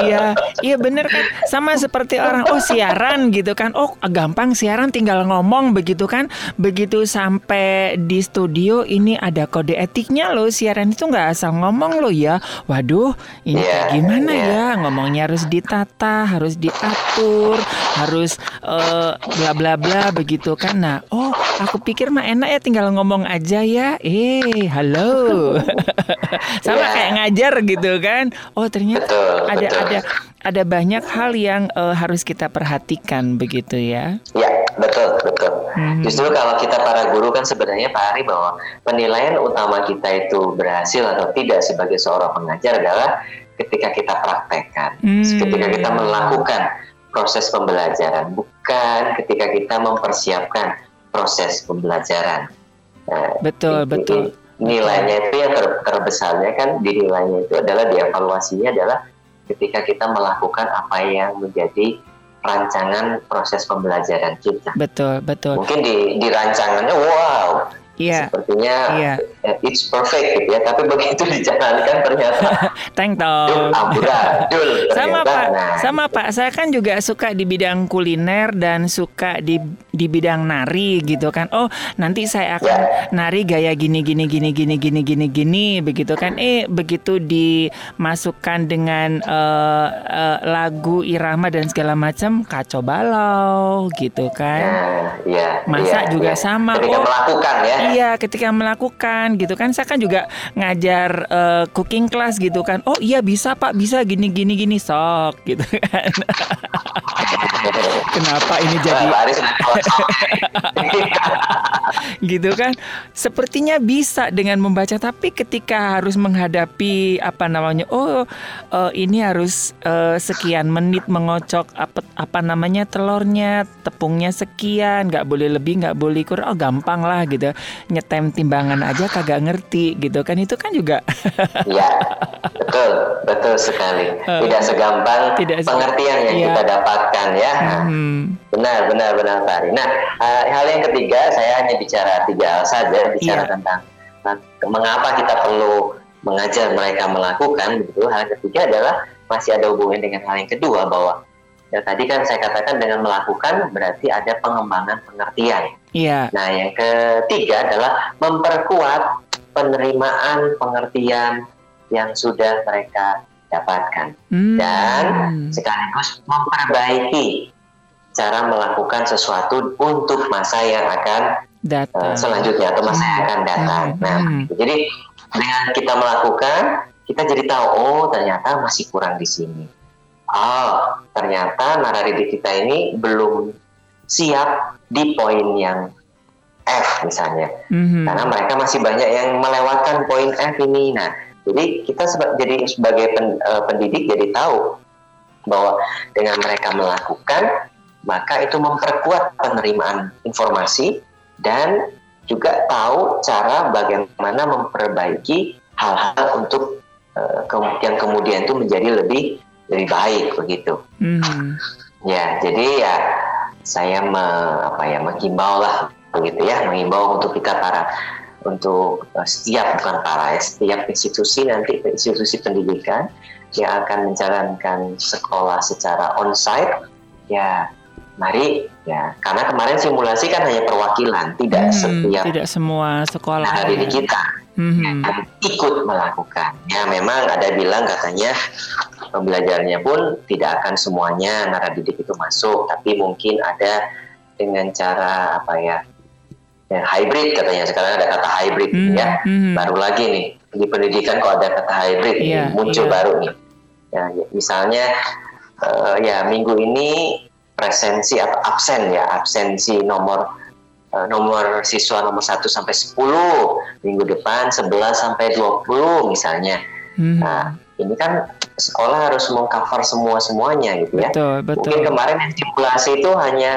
iya, iya bener kan. Sama seperti orang oh siaran gitu kan. Oh gampang siaran tinggal ngomong begitu kan. Begitu sampai di studio ini ada kode etiknya loh. Siaran itu nggak asal ngomong loh ya. Waduh, ini yeah, gimana yeah. ya? Ngomongnya harus ditata, harus diatur, harus uh, bla bla bla begitu kan. Nah, oh aku pikir mah enak ya tinggal ngomong aja ya. Eh, halo. sama yeah. kayak ngajar gitu kan oh ternyata betul, ada betul. ada ada banyak hal yang uh, harus kita perhatikan begitu ya ya betul betul hmm. justru kalau kita para guru kan sebenarnya Pak Ari bahwa penilaian utama kita itu berhasil atau tidak sebagai seorang pengajar adalah ketika kita praktekkan hmm. ketika kita melakukan proses pembelajaran, bukan ketika kita mempersiapkan proses pembelajaran. Nah, betul, ini, betul. Nilainya itu yang ter, terbesarnya kan di nilainya itu adalah dievaluasinya adalah ketika kita melakukan apa yang menjadi rancangan proses pembelajaran kita. Betul, betul. Mungkin di, di rancangannya wow, yeah. sepertinya yeah. it's perfect gitu ya tapi begitu dijalankan ternyata tank tong sama pak nah. sama pak saya kan juga suka di bidang kuliner dan suka di di bidang nari gitu kan oh nanti saya akan yeah. nari gaya gini gini gini gini gini gini gini begitu kan eh begitu dimasukkan dengan uh, uh, lagu irama dan segala macam kacau balau gitu kan nah, yeah, masa yeah, juga yeah. sama Ketika oh melakukan ya iya ketika melakukan gitu kan. Saya kan juga ngajar uh, cooking class gitu kan. Oh iya bisa pak. Bisa gini gini gini. Sok gitu kan. Kenapa ini jadi gitu kan. Sepertinya bisa dengan membaca tapi ketika harus menghadapi apa namanya oh uh, ini harus uh, sekian menit mengocok apa apa namanya telurnya tepungnya sekian nggak boleh lebih nggak boleh kurang oh gampang lah gitu nyetem timbangan aja kagak ngerti gitu kan itu kan juga Iya betul betul sekali tidak segampang tidak pengertian yang ya. kita dapatkan ya hmm. benar benar benar Pak Nah uh, hal yang ketiga saya hanya bicara tiga hal saja bicara ya. tentang uh, mengapa kita perlu mengajar mereka melakukan begitu hal ketiga adalah masih ada hubungan dengan hal yang kedua bahwa Ya tadi kan saya katakan dengan melakukan berarti ada pengembangan pengertian. Iya. Nah yang ketiga adalah memperkuat penerimaan pengertian yang sudah mereka dapatkan hmm. dan sekaligus memperbaiki cara melakukan sesuatu untuk masa yang akan datang. Uh, selanjutnya atau masa yang akan datang. Hmm. Nah, hmm. jadi dengan kita melakukan, kita jadi tahu oh ternyata masih kurang di sini oh ternyata naradidik kita ini belum siap di poin yang F misalnya, mm-hmm. karena mereka masih banyak yang melewatkan poin F ini. Nah, jadi kita seba- jadi sebagai pen, uh, pendidik jadi tahu bahwa dengan mereka melakukan maka itu memperkuat penerimaan informasi dan juga tahu cara bagaimana memperbaiki hal-hal untuk uh, ke- yang kemudian itu menjadi lebih lebih baik begitu. Hmm. Ya, jadi ya saya me, apa ya menghimbau lah begitu ya, menghimbau untuk kita para untuk uh, setiap bukan para ya, setiap institusi nanti institusi pendidikan yang akan menjalankan sekolah secara onsite ya mari ya karena kemarin simulasi kan hanya perwakilan tidak hmm, setiap tidak semua sekolah dari kita hmm. ikut melakukan ya memang ada bilang katanya pembelajarannya pun tidak akan semuanya naradidik itu masuk, tapi mungkin ada dengan cara apa ya, ya hybrid katanya sekarang ada kata hybrid hmm, ya, hmm. baru lagi nih di pendidikan kok ada kata hybrid yeah, muncul yeah. baru nih, ya, misalnya uh, ya minggu ini presensi atau absen ya absensi nomor uh, nomor siswa nomor 1 sampai 10 minggu depan 11 sampai 20 misalnya. Hmm. Nah, ini kan sekolah harus mengcover semua semuanya gitu ya. Betul, betul. Mungkin kemarin simulasi itu hanya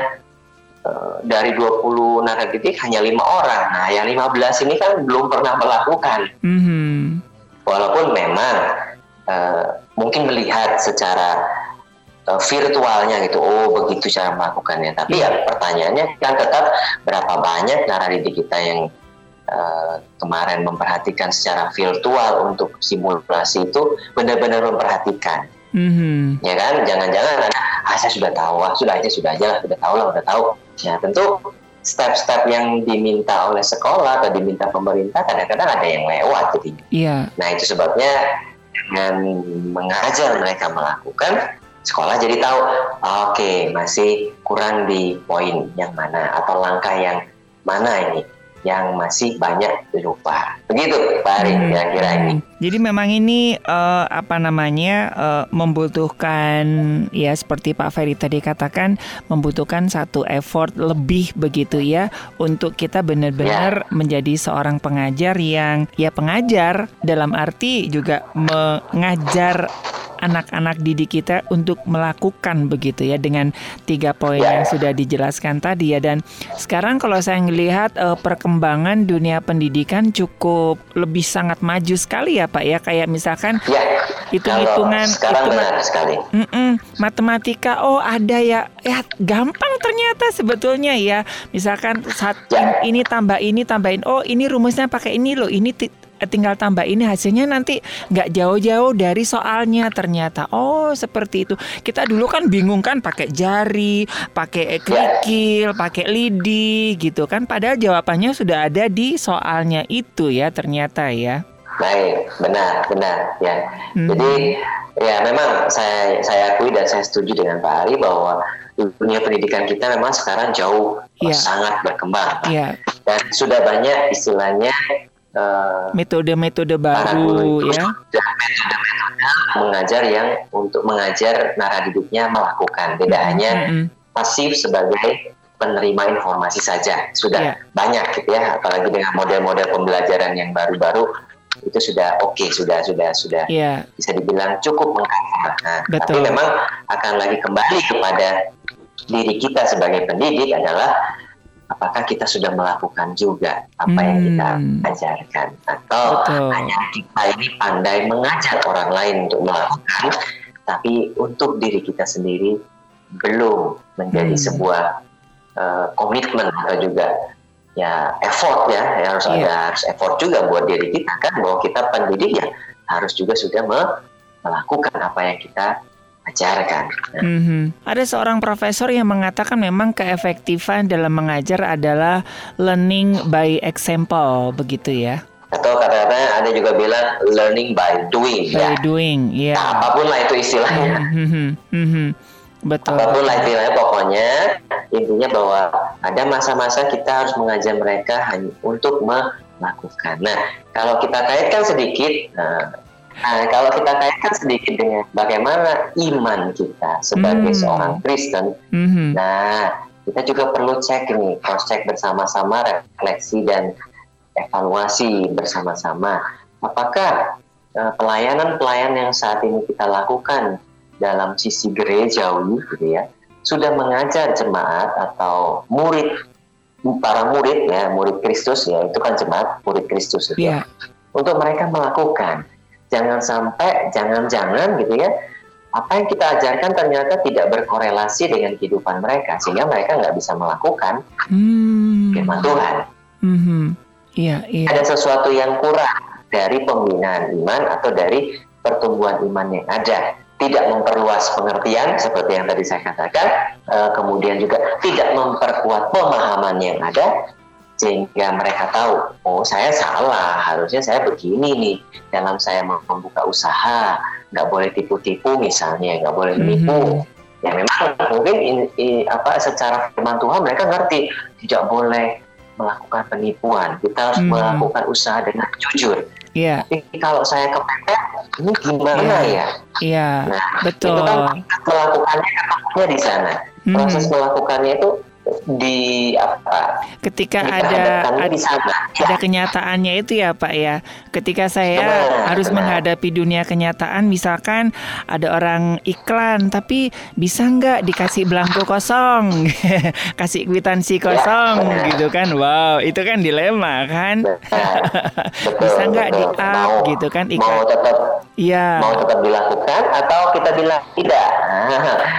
uh, dari 20 naradidik hanya lima orang. Nah, yang 15 ini kan belum pernah melakukan. Mm -hmm. Walaupun memang uh, mungkin melihat secara uh, virtualnya gitu, oh begitu cara melakukannya. Tapi yeah. ya pertanyaannya kan tetap berapa banyak naradidik kita yang uh, kemarin memperhatikan secara virtual untuk simulasi itu benar-benar memperhatikan. Mm-hmm. Ya kan, jangan-jangan ah saya sudah tahu, ah, sudah aja sudah aja lah, sudah tahu lah, sudah tahu. Ya tentu step-step yang diminta oleh sekolah atau diminta pemerintah kadang-kadang ada yang lewat gitu. Iya. Nah itu sebabnya dengan mengajar mereka melakukan sekolah jadi tahu oke okay, masih kurang di poin yang mana atau langkah yang mana ini yang masih banyak lupa. Begitu Pak Ari hmm. kira-kira ini. Jadi memang ini uh, apa namanya uh, membutuhkan ya seperti Pak Ferry tadi katakan membutuhkan satu effort lebih begitu ya untuk kita benar-benar ya. menjadi seorang pengajar yang ya pengajar dalam arti juga mengajar anak-anak didik kita untuk melakukan begitu ya dengan tiga poin ya. yang sudah dijelaskan tadi ya dan sekarang kalau saya melihat uh, perkembangan dunia pendidikan cukup lebih sangat maju sekali ya Pak ya. Kayak misalkan ya. hitung-hitungan sekali. Mm -mm, matematika oh ada ya. Ya gampang ternyata sebetulnya ya. Misalkan saat ya. ini tambah ini tambahin. Oh ini rumusnya pakai ini loh. Ini tinggal tambah ini. Hasilnya nanti nggak jauh-jauh dari soalnya ternyata. Oh seperti itu. Kita dulu kan bingung kan pakai jari pakai kerikil pakai lidi gitu kan. Padahal jawabannya sudah ada di soalnya itu ya ternyata ya baik benar benar ya hmm. jadi ya memang saya saya akui dan saya setuju dengan Pak Ari bahwa dunia pendidikan kita memang sekarang jauh yeah. sangat berkembang yeah. dan sudah banyak istilahnya Eh, metode-metode uh, baru ya mengajar yang untuk mengajar naradidiknya melakukan tidak mm -hmm. hanya pasif sebagai penerima informasi saja sudah yeah. banyak gitu ya apalagi dengan model-model pembelajaran yang baru-baru itu sudah oke okay, sudah sudah sudah yeah. bisa dibilang cukup mengcover nah, tapi memang akan lagi kembali kepada diri kita sebagai pendidik adalah apakah kita sudah melakukan juga apa hmm. yang kita hmm. ajarkan atau Betul. hanya kita ini pandai mengajar orang lain untuk melakukan tapi untuk diri kita sendiri belum menjadi hmm. sebuah uh, komitmen atau juga ya effort ya, ya harus yeah. ada harus effort juga buat diri kita kan bahwa kita pendidik ya harus juga sudah melakukan apa yang kita ajarkan. Mm-hmm. Ada seorang profesor yang mengatakan memang keefektifan dalam mengajar adalah learning by example, begitu ya? Atau kata-katanya ada juga bilang learning by doing. By ya. doing, ya. Yeah. Nah, apa pun lah itu istilahnya. Mm-hmm. Mm-hmm. Betul. Apa pun lah istilahnya, pokoknya intinya bahwa ada masa-masa kita harus mengajar mereka hanya untuk melakukan. Nah, kalau kita kaitkan sedikit, nah, Nah, kalau kita kaitkan sedikit dengan bagaimana iman kita sebagai hmm. seorang Kristen, hmm. nah kita juga perlu cek nih, cross check bersama-sama, refleksi dan evaluasi bersama-sama. Apakah uh, pelayanan-pelayanan yang saat ini kita lakukan dalam sisi gerejawi, gitu ya, sudah mengajar jemaat atau murid para murid ya, murid Kristus ya, itu kan jemaat murid Kristus gitu yeah. ya, iya. untuk mereka melakukan jangan sampai jangan-jangan gitu ya apa yang kita ajarkan ternyata tidak berkorelasi dengan kehidupan mereka sehingga mereka nggak bisa melakukan hmm. firman Tuhan. Hmm. Yeah, yeah. Ada sesuatu yang kurang dari pembinaan iman atau dari pertumbuhan iman yang ada. Tidak memperluas pengertian seperti yang tadi saya katakan, uh, kemudian juga tidak memperkuat pemahaman yang ada, sehingga mereka tahu oh saya salah harusnya saya begini nih dalam saya membuka usaha nggak boleh tipu-tipu misalnya nggak boleh menipu mm-hmm. ya memang mungkin in, in, apa secara firman Tuhan mereka ngerti tidak boleh melakukan penipuan kita harus mm-hmm. melakukan usaha dengan jujur yeah. tapi kalau saya kepepet ini gimana yeah. ya Iya, yeah. nah betul itu kan melakukannya kan di sana mm-hmm. proses melakukannya itu di apa? Ketika ada ada, ada kenyataannya itu ya Pak ya. Ketika saya benar, harus benar. menghadapi dunia kenyataan misalkan ada orang iklan tapi bisa nggak dikasih belangko kosong? Kasih kwitansi ya, kosong ya, gitu kan? Wow itu kan dilema kan? Betul, bisa nggak di up gitu kan iklan? mau tetap ya mau tetap dilakukan atau kita bilang tidak?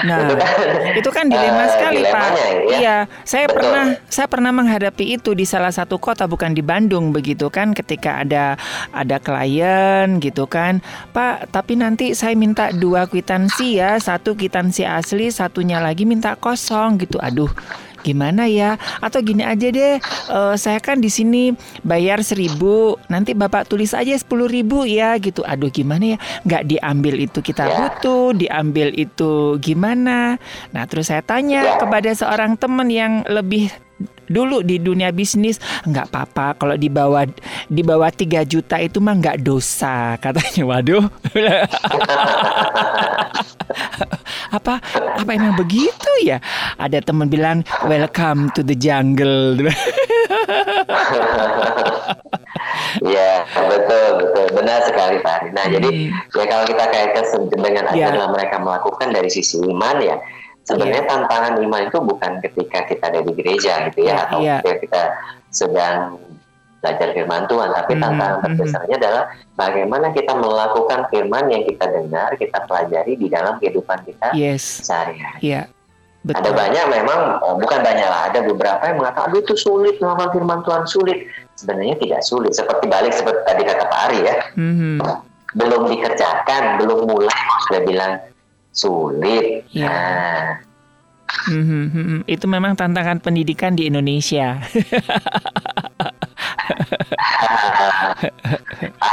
Nah itu kan, itu kan dilema uh, sekali Pak. ya. iya saya Betul. pernah saya pernah menghadapi itu di salah satu kota bukan di Bandung begitu kan ketika ada ada klien gitu kan. Pak, tapi nanti saya minta dua kwitansi ya, satu kwitansi asli, satunya lagi minta kosong gitu. Aduh, gimana ya atau gini aja deh uh, saya kan di sini bayar seribu nanti bapak tulis aja sepuluh ribu ya gitu aduh gimana ya nggak diambil itu kita ya. butuh diambil itu gimana nah terus saya tanya ya. kepada seorang teman yang lebih dulu di dunia bisnis nggak apa-apa kalau di bawah di bawah 3 juta itu mah nggak dosa katanya waduh apa apa emang begitu ya ada teman bilang welcome to the jungle ya betul betul benar sekali Pak Ari. Nah hmm. jadi ya kalau kita kaitkan dengan yeah. adalah mereka melakukan dari sisi iman ya, sebenarnya yeah. tantangan iman itu bukan ketika kita ada di gereja gitu ya, yeah. atau yeah. ketika kita sedang belajar firman Tuhan, tapi hmm. tantangan hmm. terbesarnya adalah bagaimana kita melakukan firman yang kita dengar, kita pelajari di dalam kehidupan kita yes. sehari-hari. Yeah. Betul. Ada banyak memang eh, bukan banyak lah, ada beberapa yang mengatakan aduh itu sulit melakukan firman Tuhan sulit. Sebenarnya tidak sulit, seperti balik seperti tadi kata Pak Ari ya. Mm-hmm. Belum dikerjakan, belum mulai sudah bilang sulit. Yeah. Nah. Mm-hmm. Itu memang tantangan pendidikan di Indonesia.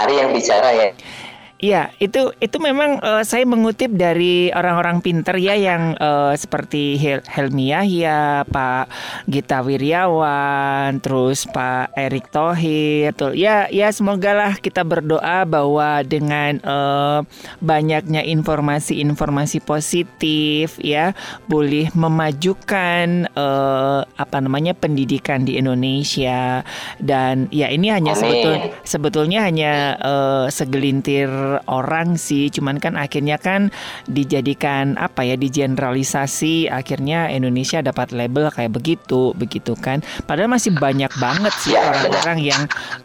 Ari yang bicara ya. Iya, itu itu memang uh, saya mengutip dari orang-orang pinter ya yang uh, seperti Hel Helmi Yahya, Pak Gita Wiryawan, terus Pak Erick Thohir. Tuh. Ya, ya semoga lah kita berdoa bahwa dengan uh, banyaknya informasi-informasi positif ya, boleh memajukan uh, apa namanya pendidikan di Indonesia dan ya ini hanya sebetul sebetulnya hanya uh, segelintir orang sih, cuman kan akhirnya kan dijadikan apa ya, digeneralisasi, akhirnya Indonesia dapat label kayak begitu, begitu kan. Padahal masih banyak banget sih orang-orang yang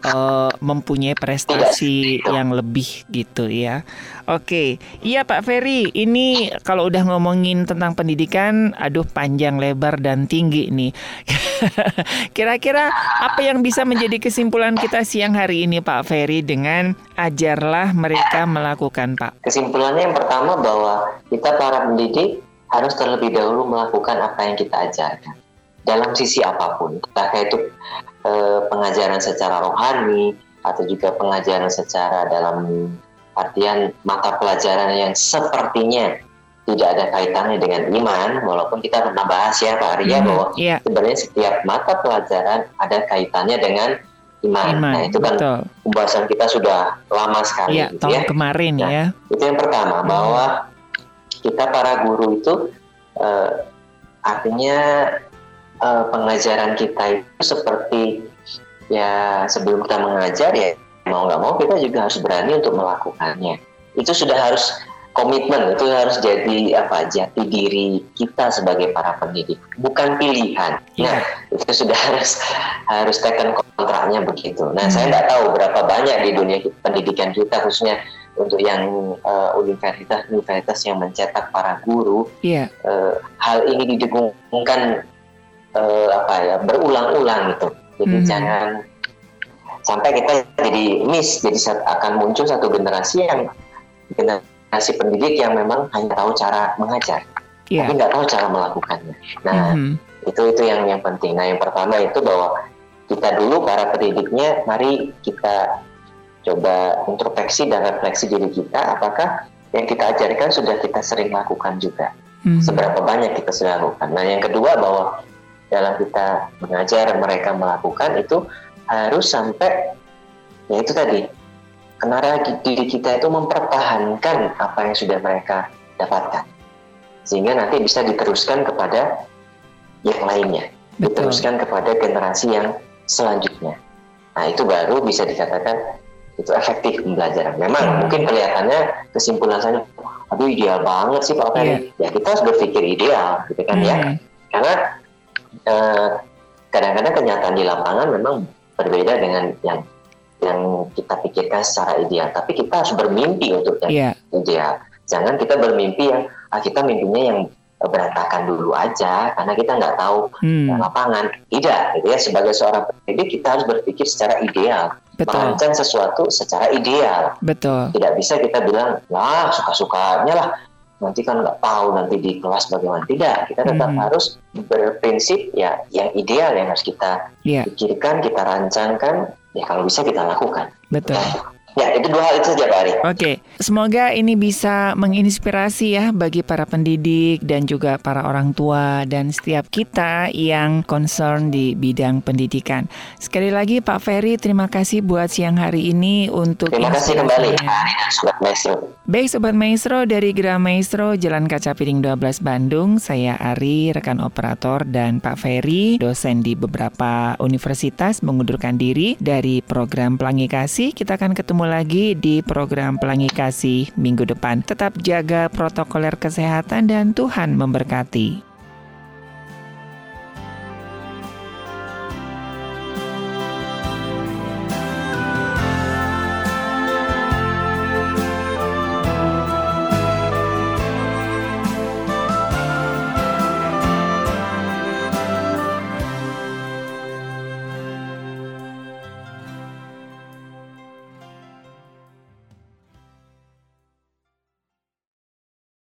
uh, mempunyai prestasi yang lebih gitu ya. Oke, iya Pak Ferry, ini kalau udah ngomongin tentang pendidikan, aduh panjang lebar dan tinggi nih. Kira-kira apa yang bisa menjadi kesimpulan kita siang hari ini Pak Ferry dengan ajarlah mereka melakukan Pak? Kesimpulannya yang pertama bahwa kita para pendidik harus terlebih dahulu melakukan apa yang kita ajarkan dalam sisi apa pun, entah itu eh, pengajaran secara rohani atau juga pengajaran secara dalam artian mata pelajaran yang sepertinya tidak ada kaitannya dengan iman, walaupun kita pernah bahas ya Pak Arya hmm, bahwa yeah. sebenarnya setiap mata pelajaran ada kaitannya dengan iman. iman nah itu kan betul. pembahasan kita sudah lama sekali. Yeah, gitu tahun ya. kemarin nah, ya. Itu yang pertama hmm. bahwa kita para guru itu uh, artinya uh, pengajaran kita itu seperti ya sebelum kita mengajar ya mau nggak mau kita juga harus berani untuk melakukannya itu sudah harus komitmen itu harus jadi apa jati diri kita sebagai para pendidik bukan pilihan yeah. nah itu sudah harus harus tekan kontraknya begitu nah hmm. saya nggak tahu berapa banyak di dunia pendidikan kita khususnya untuk yang uh, universitas universitas yang mencetak para guru yeah. Iya. uh, hal ini didengungkan uh, apa ya berulang-ulang gitu jadi hmm. jangan sampai kita jadi miss jadi akan muncul satu generasi yang generasi pendidik yang memang hanya tahu cara mengajar yeah. tapi nggak tahu cara melakukannya nah mm-hmm. itu itu yang yang penting nah yang pertama itu bahwa kita dulu para pendidiknya mari kita coba introspeksi dan refleksi diri kita apakah yang kita ajarkan sudah kita sering lakukan juga mm-hmm. seberapa banyak kita sudah lakukan nah yang kedua bahwa dalam kita mengajar mereka melakukan itu harus sampai ya itu tadi kenara diri kita itu mempertahankan apa yang sudah mereka dapatkan sehingga nanti bisa diteruskan kepada yang lainnya Betul. diteruskan kepada generasi yang selanjutnya nah itu baru bisa dikatakan itu efektif pembelajaran memang hmm. mungkin kelihatannya kesimpulan saya aduh ideal banget sih Pak Ferry yeah. ya kita harus berpikir ideal gitu kan ya. hmm. ya karena eh, kadang-kadang kenyataan di lapangan memang berbeda dengan yang yang kita pikirkan secara ideal. Tapi kita harus bermimpi untuk yang yeah. ideal. Jangan kita bermimpi yang ah, kita mimpinya yang berantakan dulu aja karena kita nggak tahu hmm. lapangan. Tidak, gitu ya. Sebagai seorang pendidik kita harus berpikir secara ideal, Betul. merancang sesuatu secara ideal. Betul. Tidak bisa kita bilang, lah suka-sukanya lah nanti kan nggak tahu nanti di kelas bagaimana tidak kita tetap hmm. harus berprinsip ya yang ideal yang harus kita yeah. pikirkan kita rancangkan ya kalau bisa kita lakukan. Betul. Ya itu dua hal itu saja Pak Ari oke. okay. Semoga ini bisa menginspirasi ya bagi para pendidik dan juga para orang tua dan setiap kita yang concern di bidang pendidikan. Sekali lagi Pak Ferry, terima kasih buat siang hari ini untuk Terima kasih kembali Sobat Maestro. Baik Sobat Maestro dari Gra Maestro Jalan Kaca Piring 12 Bandung, saya Ari, rekan operator dan Pak Ferry, dosen di beberapa universitas mengundurkan diri dari program Pelangi Kasih. Kita akan ketemu lagi di program Pelangi Kasih minggu depan. Tetap jaga protokoler kesehatan dan Tuhan memberkati.